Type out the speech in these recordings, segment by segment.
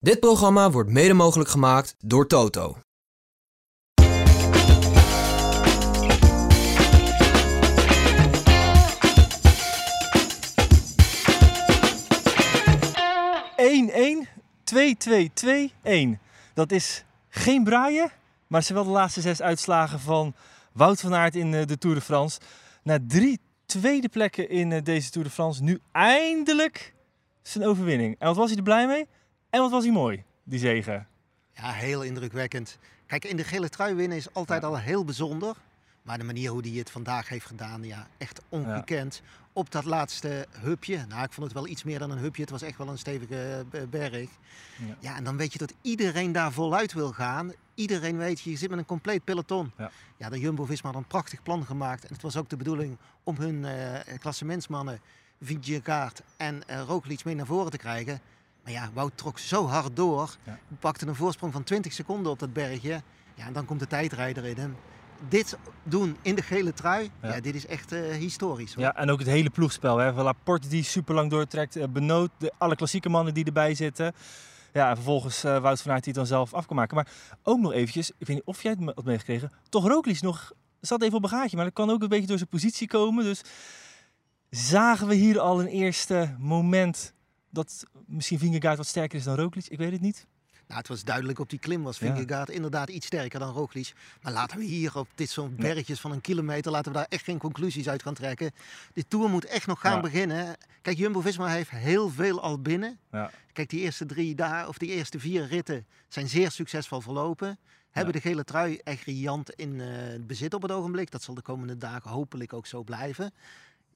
Dit programma wordt mede mogelijk gemaakt door Toto. Eén, 1 2 2 2 1 Dat is geen braaien, maar het zijn wel de laatste zes uitslagen van Wout van Aert in eh, de Tour de France. Na drie tweede plekken in eh, deze Tour de France, nu eindelijk zijn overwinning. En wat was hij er blij mee? En wat was hij mooi, die zegen. Ja, heel indrukwekkend. Kijk, in de gele trui winnen is altijd Ja. al heel bijzonder. Maar de manier hoe hij het vandaag heeft gedaan, ja, echt ongekend. Op dat laatste hupje. Nou, ik vond het wel iets meer dan een hupje. Het was echt wel een stevige eh, berg. Ja. Ja. en dan weet je dat iedereen daar voluit wil gaan. Iedereen weet, je zit met een compleet peloton. Ja. Ja, de Jumbo-Visma had een prachtig plan gemaakt. En het was ook de bedoeling om hun eh klassementsmannen, Vingegaard en Roglic mee naar voren te krijgen. Maar ja, Wout trok zo hard door. Ja. Pakte een voorsprong van 20 seconden op dat bergje. Ja, en dan komt de tijdrijder in hem. Dit doen in de gele trui, Ja. ja. dit is echt eh, historisch. hoor. Ja, en ook het hele ploegspel. Hè. Laporte die super lang doortrekt. eh, Benoot, de, alle klassieke mannen die erbij zitten. Ja, en vervolgens eh, Wout van Aert die het dan zelf af kan maken. Maar ook nog eventjes, ik weet niet of jij het me- had meegekregen. Toch Roglic nog, zat even op een gaatje. Maar dat kan ook een beetje door zijn positie komen. Dus zagen we hier al een eerste moment dat misschien Vingegaard wat sterker is dan Roglic? Ik weet het niet. Nou, het was duidelijk op die klim was Ja. Vingegaard inderdaad iets sterker dan Roglic. Maar laten we hier op dit soort bergjes van een kilometer, laten we daar echt geen conclusies uit gaan trekken. De Tour moet echt nog gaan Ja. beginnen. Kijk, Jumbo-Visma heeft heel veel al binnen. Ja. Kijk, die eerste drie dagen, of die eerste vier ritten zijn zeer succesvol verlopen. Hebben de gele trui echt riant in eh, bezit op het ogenblik. Dat zal de komende dagen hopelijk ook zo blijven.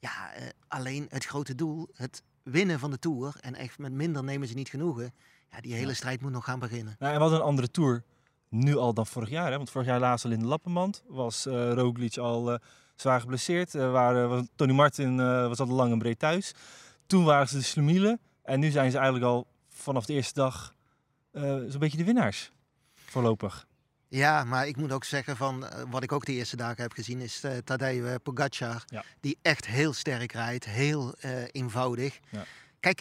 Ja, eh, alleen het grote doel, het winnen van de Tour. En echt met minder nemen ze niet genoegen. Ja, die hele strijd moet nog gaan beginnen. Nou, en wat een andere Tour nu al dan vorig jaar. Hè? Want vorig jaar laatst al in de Lappenmand was eh Roglic al eh, zwaar geblesseerd. Eh waren, was- Tony Martin was al lang en breed thuis. Toen waren ze de Slumielen. En nu zijn ze eigenlijk al vanaf de eerste dag zo'n beetje de winnaars. Voorlopig. Ja, maar ik moet ook zeggen van eh, wat ik ook de eerste dagen heb gezien is eh Tadej eh, Pogacar. Ja. Die echt heel sterk rijdt, heel eenvoudig. Ja. Kijk,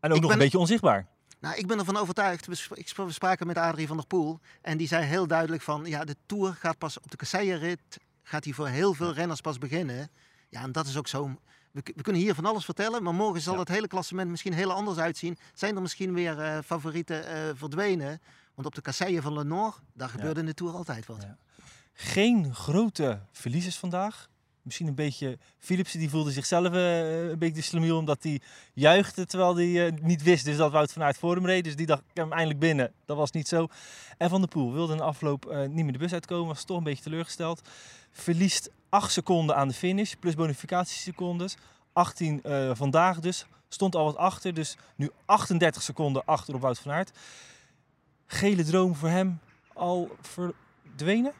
En ook nog ben- een beetje onzichtbaar. nou, ik ben ervan overtuigd. We, spraken met Adrie van der Poel. En die zei heel duidelijk van ja, de Tour gaat pas op de kasseierrit. Gaat hij voor heel veel renners pas beginnen. Ja, en dat is ook zo. We, kunnen hier van alles vertellen, maar morgen zal het hele klassement misschien heel anders uitzien. Zijn er misschien weer eh, favorieten verdwenen? Want op de kasseien van Lenoir, daar gebeurde in de Tour altijd wat. Geen grote verliezers vandaag. Misschien een beetje Philipsen, die voelde zichzelf eh, een beetje de slemiel omdat hij juichte terwijl hij eh, niet wist dus dat Wout van Aert voor hem reed. Dus die dacht, ik heb hem eindelijk binnen. Dat was niet zo. En Van der Poel wilde in de afloop eh, niet meer de bus uitkomen, was toch een beetje teleurgesteld. Verliest 8 seconden aan de finish, plus bonificatiesecondes. 18 eh, vandaag dus. Stond al wat achter, dus nu 38 seconden achter op Wout van Aert. Gele droom voor hem al verdwenen?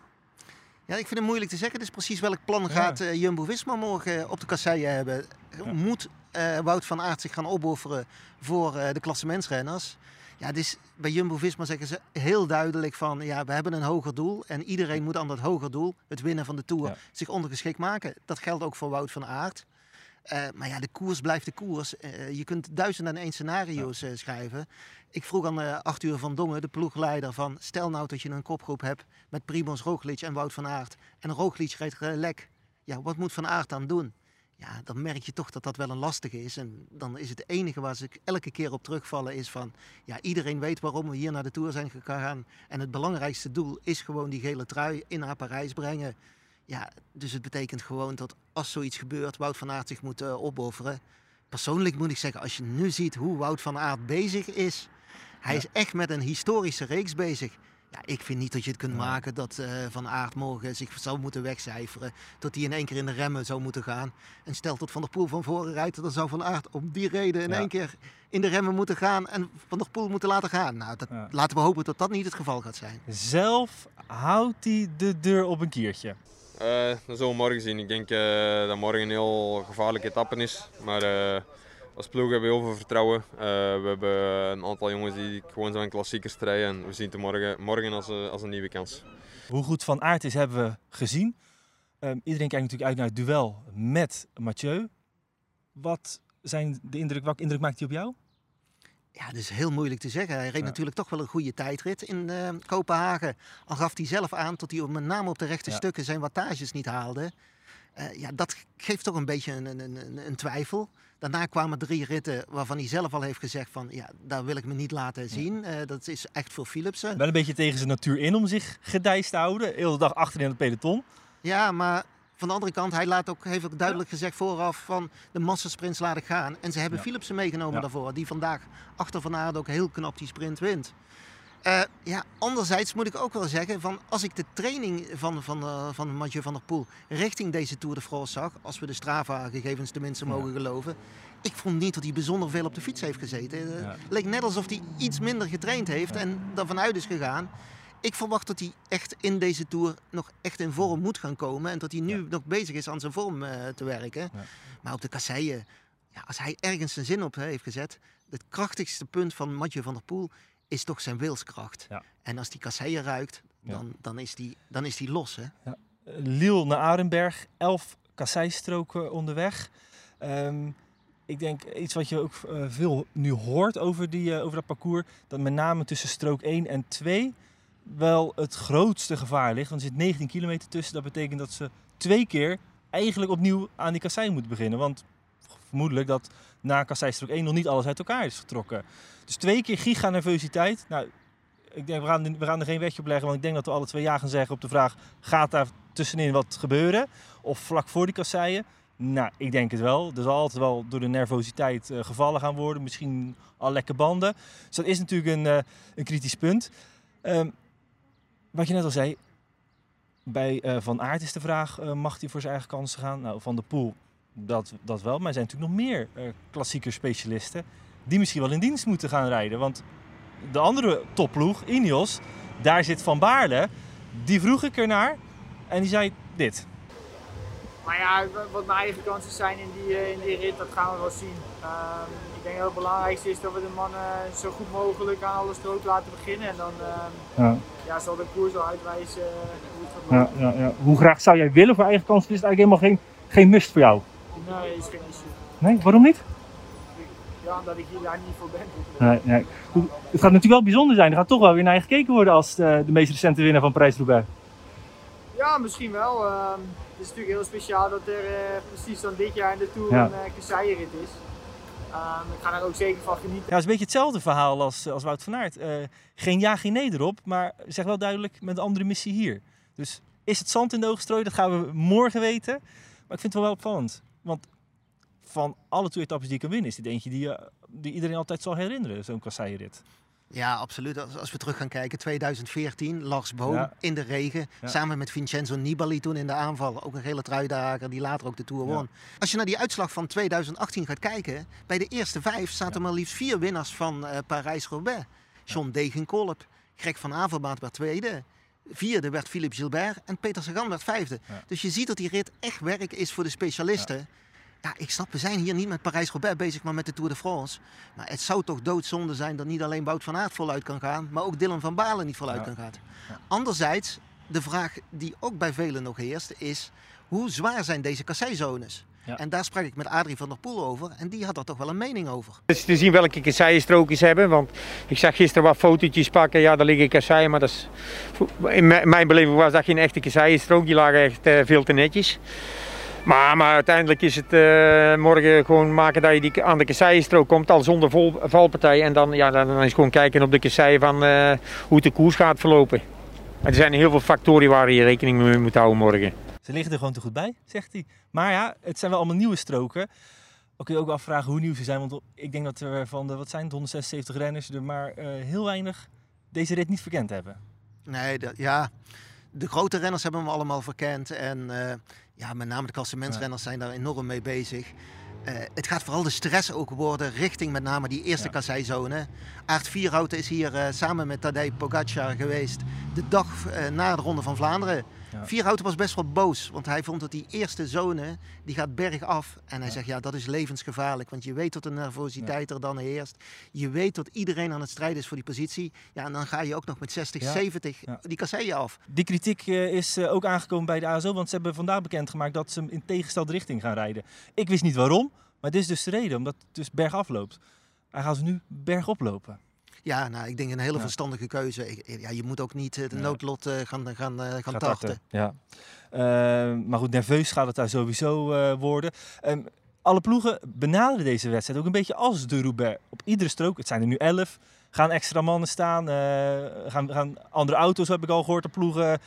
Ja, ik vind het moeilijk te zeggen. Het is precies welk plan gaat eh, Jumbo-Visma morgen eh, op de kasseien hebben. Ja. Moet eh, Wout van Aert zich gaan opofferen voor de klassementsrenners? Ja, dus bij Jumbo-Visma zeggen ze heel duidelijk van... ja, we hebben een hoger doel en iedereen moet aan dat hoger doel... het winnen van de Tour, Ja. zich ondergeschikt maken. Dat geldt ook voor Wout van Aert. Eh, maar ja, de koers blijft de koers. Eh, je kunt duizend en één scenario's eh, schrijven. Ik vroeg aan Arthur van Dongen, de ploegleider, van... stel nou dat je een kopgroep hebt met Primoz Roglic en Wout van Aert. En Roglic rijdt lek. Ja, wat moet Van Aert dan doen? Ja, dan merk je toch dat dat wel een lastige is. En dan is het enige waar ze elke keer op terugvallen is van... Ja, iedereen weet waarom we hier naar de Tour zijn gegaan. En het belangrijkste doel is gewoon die gele trui in naar Parijs brengen. Ja, dus het betekent gewoon dat als zoiets gebeurt, Wout van Aert zich moet eh, opofferen. Persoonlijk moet ik zeggen, als je nu ziet hoe Wout van Aert bezig is... Hij Ja. is echt met een historische reeks bezig. Ja, ik vind niet dat je het kunt Ja. maken dat eh, Van Aert morgen zich zou moeten wegcijferen. Dat hij in één keer in de remmen zou moeten gaan. En stel dat Van der Poel van voren rijdt, dan zou Van Aert om die reden in Ja. één keer in de remmen moeten gaan. En Van der Poel moeten laten gaan. Nou, dat, laten we hopen dat dat niet het geval gaat zijn. Zelf houdt hij de deur op een kiertje. Eh, dat zullen we morgen zien. Ik denk eh, dat morgen een heel gevaarlijke etappe is. Maar eh, als ploeg hebben we heel veel vertrouwen. We hebben een aantal jongens die gewoon zijn klassiekers rijden. En we zien het morgen, morgen als, als een nieuwe kans. Hoe goed Van Aert is, hebben we gezien. Ehm, iedereen kijkt natuurlijk uit naar het duel met Mathieu. Wat zijn de indruk, welke indruk maakt hij op jou? Ja, dat is heel moeilijk te zeggen. Hij reed Ja. natuurlijk toch wel een goede tijdrit in eh, Kopenhagen. Al gaf hij zelf aan dat hij op- met name op de rechte Ja. stukken zijn wattages niet haalde. Eh, ja, dat geeft toch een beetje een, een, een, een twijfel. Daarna kwamen drie ritten waarvan hij zelf al heeft gezegd van... ja, daar wil ik me niet laten zien. Eh, dat is echt voor Philipsen. Wel een beetje tegen zijn natuur in om zich gedijst te houden. Heel de dag achterin het peloton. Ja, maar van de andere kant, hij laat ook, heeft ook duidelijk gezegd vooraf van de massasprints laat ik gaan. En ze hebben Ja. Philipsen meegenomen Ja. daarvoor, die vandaag achter Van Aert ook heel knap die sprint wint. Eh, ja, anderzijds moet ik ook wel zeggen, van als ik de training van, van, eh, van Mathieu van der Poel richting deze Tour de France zag, als we de Strava-gegevens tenminste Ja. mogen geloven, ik vond niet dat hij bijzonder veel op de fiets heeft gezeten. Eh. Het leek net alsof hij iets minder getraind heeft en daarvan uit is gegaan. Ik verwacht dat hij echt in deze Tour nog echt in vorm moet gaan komen. En dat hij nu Ja. nog bezig is aan zijn vorm eh, te werken. Ja. Maar op de kasseien, ja, als hij ergens zijn zin op hè, heeft gezet. Het krachtigste punt van Mathieu van der Poel is toch zijn wilskracht. Ja. En als die kasseien ruikt, dan, dan, is die, dan is die los. Hè? Lille naar Arenberg, 11 kasseistroken onderweg. Ehm, ik denk iets wat je ook eh, veel nu hoort over, die, eh, over dat parcours, dat met name tussen strook 1 en 2 wel het grootste gevaar ligt. Want er zit 19 kilometer tussen. Dat betekent dat ze twee keer eigenlijk opnieuw aan die kassei moeten beginnen. Want vermoedelijk dat na kasseistrook 1 nog niet alles uit elkaar is getrokken. Dus twee keer giga nervositeit. Nou, ik denk, we gaan, we gaan er geen wetje op leggen, want ik denk dat we alle twee ja gaan zeggen op de vraag: gaat daar tussenin wat gebeuren? Of vlak voor die kasseien? Nou, ik denk het wel. Er zal altijd wel door de nervositeit eh, gevallen gaan worden. Misschien al lekke banden. Dus dat is natuurlijk een, eh, een kritisch punt. Ehm, wat je net al zei, bij eh, Van Aert is de vraag: eh, mag hij voor zijn eigen kansen gaan? Nou, Van de Poel, dat, dat wel. Maar er zijn natuurlijk nog meer eh klassieker specialisten die misschien wel in dienst moeten gaan rijden. Want de andere topploeg, Ineos, daar zit Van Baarle. Die vroeg ik ernaar en die zei dit. Maar ja, wat mijn eigen kansen zijn in die, in die rit, dat gaan we wel zien. Ehm, denk dat het belangrijkste is dat we de mannen zo goed mogelijk aan alle stroken laten beginnen. En dan ehm, Ja, ja, zal de koers wel uitwijzen eh, hoe het gaat ja, lopen. ja, ja. Hoe graag zou jij willen voor eigen kans? Is het eigenlijk helemaal geen, geen must voor jou? Nee, is geen issue. Nee, waarom niet? Ja, omdat ik hier daar niet voor ben. Nee, Het gaat natuurlijk wel bijzonder zijn. Er gaat toch wel weer naar je gekeken worden als de, de meest recente winnaar van Parijs-Roubaix. Ja, misschien wel. Ehm, het is natuurlijk heel speciaal dat er eh, precies dan dit jaar in de Tour Ja. een uh, is. Ehm, ik ga daar ook zeker van genieten. Ja, het is een beetje hetzelfde verhaal als, als Wout van Aert. Eh, geen ja, geen nee erop, maar zeg wel duidelijk met een andere missie hier. Dus is het zand in de ogen? Dat gaan we morgen weten. Maar ik vind het wel, wel opvallend. Want van alle toeretappes die ik kan winnen, is dit eentje die, eh, die iedereen altijd zal herinneren, zo'n kasseienrit. Ja, absoluut. Als, als we terug gaan kijken, 2014, Lars Boom Ja. in de regen. Ja. Samen met Vincenzo Nibali toen in de aanval. Ook een gele truidager die later ook de Tour Ja. won. Als je naar die uitslag van 2018 gaat kijken. Bij de eerste vijf zaten maar liefst vier winnaars van eh, Parijs-Roubaix. John Degenkolb, Greg van Avermaat werd tweede. Vierde werd Philippe Gilbert en Peter Sagan werd vijfde. Dus je ziet dat die rit echt werk is voor de specialisten. Ja, ik snap, we zijn hier niet met Parijs-Roubaix bezig, maar met de Tour de France. Maar het zou toch doodzonde zijn dat niet alleen Wout van Aert voluit kan gaan, maar ook Dylan van Baarle niet voluit Ja. kan gaan. Ja. Anderzijds, de vraag die ook bij velen nog heerst, is hoe zwaar zijn deze kasseizones? Ja. En daar sprak ik met Adrie van der Poel over en die had daar toch wel een mening over. Het is te zien welke kasseienstrookjes hebben. Want ik zag gisteren wat fotootjes pakken. Ja, daar liggen kasseien. Maar dat is, in mijn mijn beleving was dat geen echte kasseienstrook. Die lagen echt eh, veel te netjes. Maar, maar uiteindelijk is het eh, morgen gewoon maken dat je die, aan de kasseienstrook komt. Al zonder vol, valpartij. En dan, ja, dan is gewoon kijken op de kasseien van eh, hoe de koers gaat verlopen. En er zijn heel veel factoren waar je rekening mee moet houden morgen. Ze liggen er gewoon te goed bij, zegt hij. Maar ja, het zijn wel allemaal nieuwe stroken. Dan kun je ook wel afvragen hoe nieuw ze zijn. Want ik denk dat er van de, wat zijn het, 176 renners er maar eh, heel weinig deze rit niet verkend hebben. Nee, dat, ja, de grote renners hebben we allemaal verkend. En eh, ja, met name de klassementsrenners zijn daar enorm mee bezig. Eh, het gaat vooral de stress ook worden richting met name die eerste Ja. kasseizone. Aart Vierhouten is hier eh, samen met Tadej Pogacar geweest de dag eh, na de Ronde van Vlaanderen. Ja. Vierhouten was best wel boos, want hij vond dat die eerste zone, die gaat bergaf. En hij Ja. zegt, ja, dat is levensgevaarlijk, want je weet dat de nervositeit er dan heerst. Je weet dat iedereen aan het strijden is voor die positie. Ja, en dan ga je ook nog met 60, Ja. 70 Ja. die kasseien af. Die kritiek eh, is eh, ook aangekomen bij de ASO, want ze hebben vandaag bekendgemaakt dat ze hem in tegenstelde richting gaan rijden. Ik wist niet waarom, maar dit is dus de reden, omdat het dus bergaf loopt. Hij gaat nu bergop lopen. Ja, nou, ik denk een hele verstandige keuze. Ik- Ja, je moet ook niet eh, de noodlot eh, gaan, gaan, eh, gaan Gaat tarten. tarten, Ja. Eh, maar goed, nerveus gaat het daar sowieso worden. Ehm, alle ploegen benaderen deze wedstrijd ook een beetje als de Roubaix. Op iedere strook, het zijn er nu elf, gaan extra mannen staan. eh, gaan, gaan andere auto's, heb ik al gehoord, de ploegen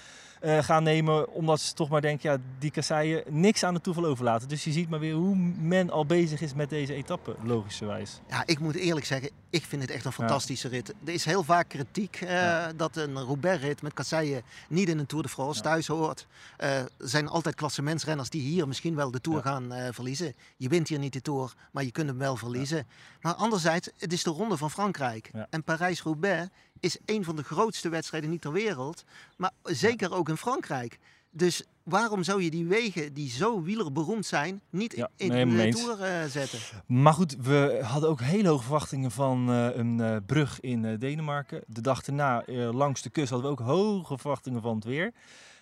eh, gaan nemen. Omdat ze toch maar denken, ja, die kasseien niks aan het toeval overlaten. Dus je ziet maar weer hoe men al bezig is met deze etappe, logischerwijs. Ja, ik moet eerlijk zeggen, ik vind het echt een fantastische rit. Er is heel vaak kritiek eh, Ja. dat een Roubaix-rit met kasseien niet in een Tour de France thuis hoort. Er zijn altijd klassementsrenners die hier misschien wel de Tour gaan verliezen. Je wint hier niet de Tour, maar je kunt hem wel verliezen. Maar anderzijds, het is de Ronde van Frankrijk. En Parijs-Roubaix is een van de grootste wedstrijden niet ter wereld, maar zeker ook in Frankrijk. Dus waarom zou je die wegen die zo wielerberoemd zijn, niet Ja, in nee, de eens. Tour eh, zetten? Maar goed, we hadden ook hele hoge verwachtingen van eh, een eh, brug in eh, Denemarken. De dag daarna, eh, langs de kust, hadden we ook hoge verwachtingen van het weer.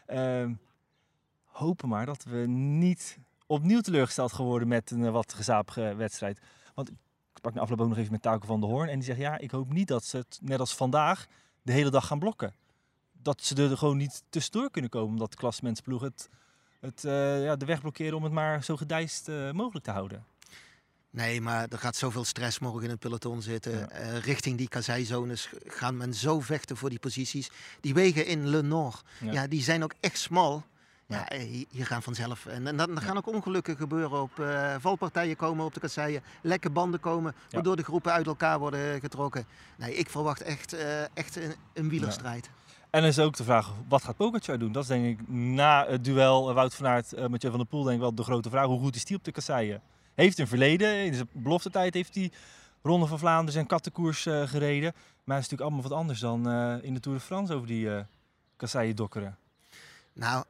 Ehm, hopen maar dat we niet opnieuw teleurgesteld geworden met een eh, wat gezapige wedstrijd. Want sprak na afloop ook nog even met Taco van der Hoorn. En die zegt, ja, ik hoop niet dat ze het, net als vandaag, de hele dag gaan blokken. Dat ze er gewoon niet tussendoor kunnen komen, omdat de klassementsploeg het, het, eh, ja, de weg blokkeren om het maar zo gedijst eh, mogelijk te houden. Nee, maar er gaat zoveel stress morgen in het peloton zitten. Ja. Eh, richting die kaseizones gaan men zo vechten voor die posities. Die wegen in Le Nord, Ja. ja. die zijn ook echt smal. Ja, eh, hier- gaan vanzelf. En, en dan, gaan ook ongelukken gebeuren op eh, valpartijen komen op de kasseien. Lekke banden komen, waardoor de groepen uit elkaar worden getrokken. Nee, ik verwacht echt, eh, echt een, een wielerstrijd. En dan is ook de vraag, wat gaat Pogacar doen? Dat is denk ik na het duel eh, Wout van Aert, eh Mathieu van der Poel, denk ik wel de grote vraag. Hoe goed is die op de kasseien? Heeft een verleden, in zijn beloftetijd heeft hij Ronde van Vlaanderen en kattenkoers eh, gereden. Maar het is natuurlijk allemaal wat anders dan eh, in de Tour de France over die eh kasseien dokkeren. Nou,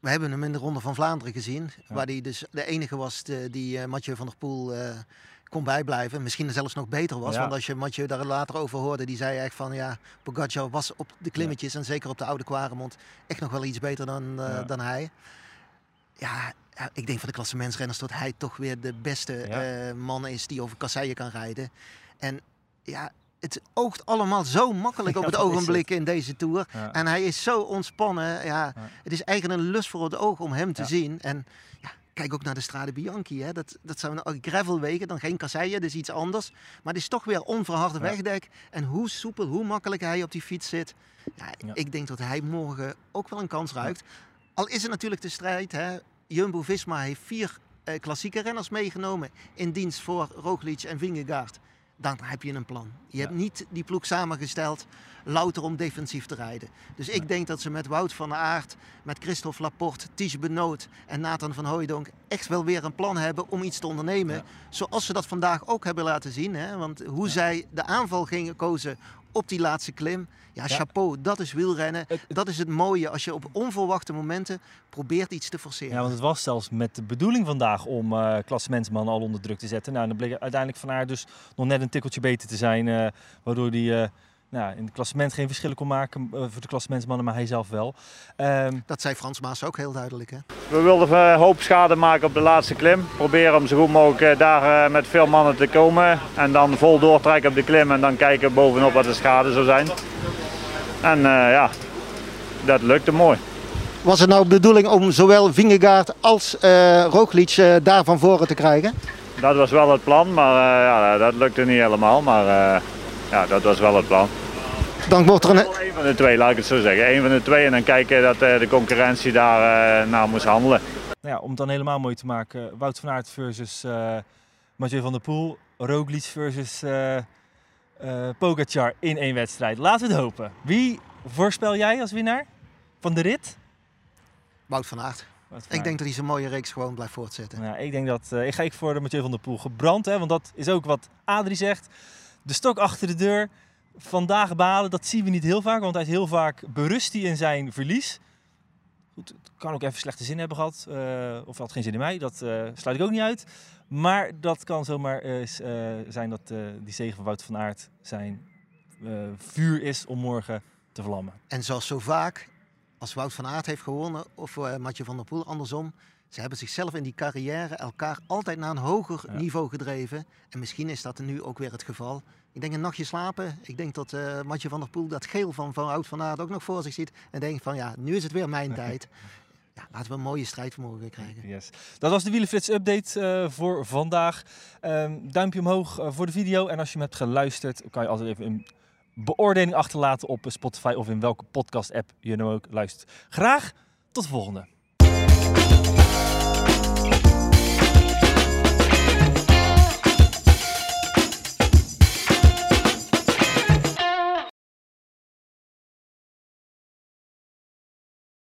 we hebben hem in de Ronde van Vlaanderen gezien. Waar hij dus de enige was de- die eh, Mathieu van der Poel eh, kon bijblijven. Misschien zelfs nog beter was. Ja. Want als je Mathieu daar later over hoorde, die zei echt van ja, Pogacar was op de klimmetjes en zeker op de Oude Kwaremond echt nog wel iets beter dan, eh, dan hij. Ja, ik denk van de klassementsrenners dat hij toch weer de beste eh, man is die over kasseien kan rijden. En ja, het oogt allemaal zo makkelijk op Ja, het is ogenblik in deze Tour. Ja. En hij is zo ontspannen. Ja, Ja. Het is eigenlijk een lust voor het oog om hem te Ja. zien. En ja, kijk ook naar de Strade Bianchi. Hè. Dat, dat zijn gravelwegen, dan geen kasseien, dus iets anders. Maar het is toch weer onverharde Ja. wegdek. En hoe soepel, hoe makkelijk hij op die fiets zit. Ja, Ja. Ik denk dat hij morgen ook wel een kans ruikt. Al is het natuurlijk de strijd. Hè. Jumbo-Visma heeft vier eh, klassieke renners meegenomen in dienst voor Roglic en Vingegaard. Dan heb je een plan. Je hebt niet die ploeg samengesteld louter om defensief te rijden. Dus ik denk dat ze met Wout van Aert, met Christophe Laporte, Ties Benoot en Nathan van Hooijdonk echt wel weer een plan hebben om iets te ondernemen. Ja. Zoals ze dat vandaag ook hebben laten zien. Hè? Want hoe zij de aanval gingen kozen op die laatste klim. Ja, Ja. chapeau, dat is wielrennen. Het- het- Dat is het mooie als je op onverwachte momenten probeert iets te forceren. Ja, want het was zelfs met de bedoeling vandaag om eh klassementsmannen al onder druk te zetten. Nou, dan bleek uiteindelijk Van Aert dus nog net een tikkeltje beter te zijn. eh, waardoor hij eh, nou, in het klassement geen verschillen kon maken eh, voor de klassementsmannen, maar hij zelf wel. Ehm, Dat zei Frans Maas ook heel duidelijk. Hè? We wilden eh, hoop schade maken op de laatste klim. Proberen om zo goed mogelijk eh, daar met veel mannen te komen. En dan vol doortrekken op de klim en dan kijken bovenop wat de schade zou zijn. En eh, ja, dat lukte mooi. Was het nou de bedoeling om zowel Vingegaard als eh Roglic eh, daar van voren te krijgen? Dat was wel het plan, maar eh, ja, dat lukte niet helemaal. Maar eh, ja, dat was wel het plan. Dan wordt er een, Eén van de twee, laat ik het zo zeggen. Eén van de twee en dan kijken dat eh, de concurrentie daar eh, naar moest handelen. nou ja, om het dan helemaal mooi te maken, Wout van Aert versus eh Mathieu van der Poel, Roglic versus eh eh, Pogacar in één wedstrijd. Laten we het hopen. Wie voorspel jij als winnaar van de rit? Wout van Aert. Wout van Ik denk dat hij zijn mooie reeks gewoon blijft voortzetten. Ja, ik denk dat eh, ik ga ik voor de Mathieu van der Poel gebrand, hè, want dat is ook wat Adrie zegt. De stok achter de deur. Vandaag balen, dat zien we niet heel vaak, want hij is heel vaak berust hij in zijn verlies. Goed, het kan ook even slechte zin hebben gehad, eh, of had geen zin in mij, dat eh, sluit ik ook niet uit. Maar dat kan zomaar eh, zijn dat die zegen van Wout van Aert zijn vuur is om morgen te vlammen. En zoals zo vaak, als Wout van Aert heeft gewonnen of Mathieu van der Poel andersom, Ze hebben zichzelf in die carrière elkaar altijd naar een hoger Ja. niveau gedreven. En misschien is dat nu ook weer het geval. Ik denk een nachtje slapen. Ik denk dat eh Matje van der Poel dat geel van, van Wout van Aert ook nog voor zich ziet. En denkt van ja, nu is het weer mijn tijd. Ja, laten we een mooie strijdvermogen weer krijgen. Yes. Dat was de Wielenflits update eh, voor vandaag. Ehm, duimpje omhoog eh, voor de video. En als je hem hebt geluisterd, kan je altijd even een beoordeling achterlaten op Spotify of in welke podcast app je nu ook luistert. Graag tot de volgende.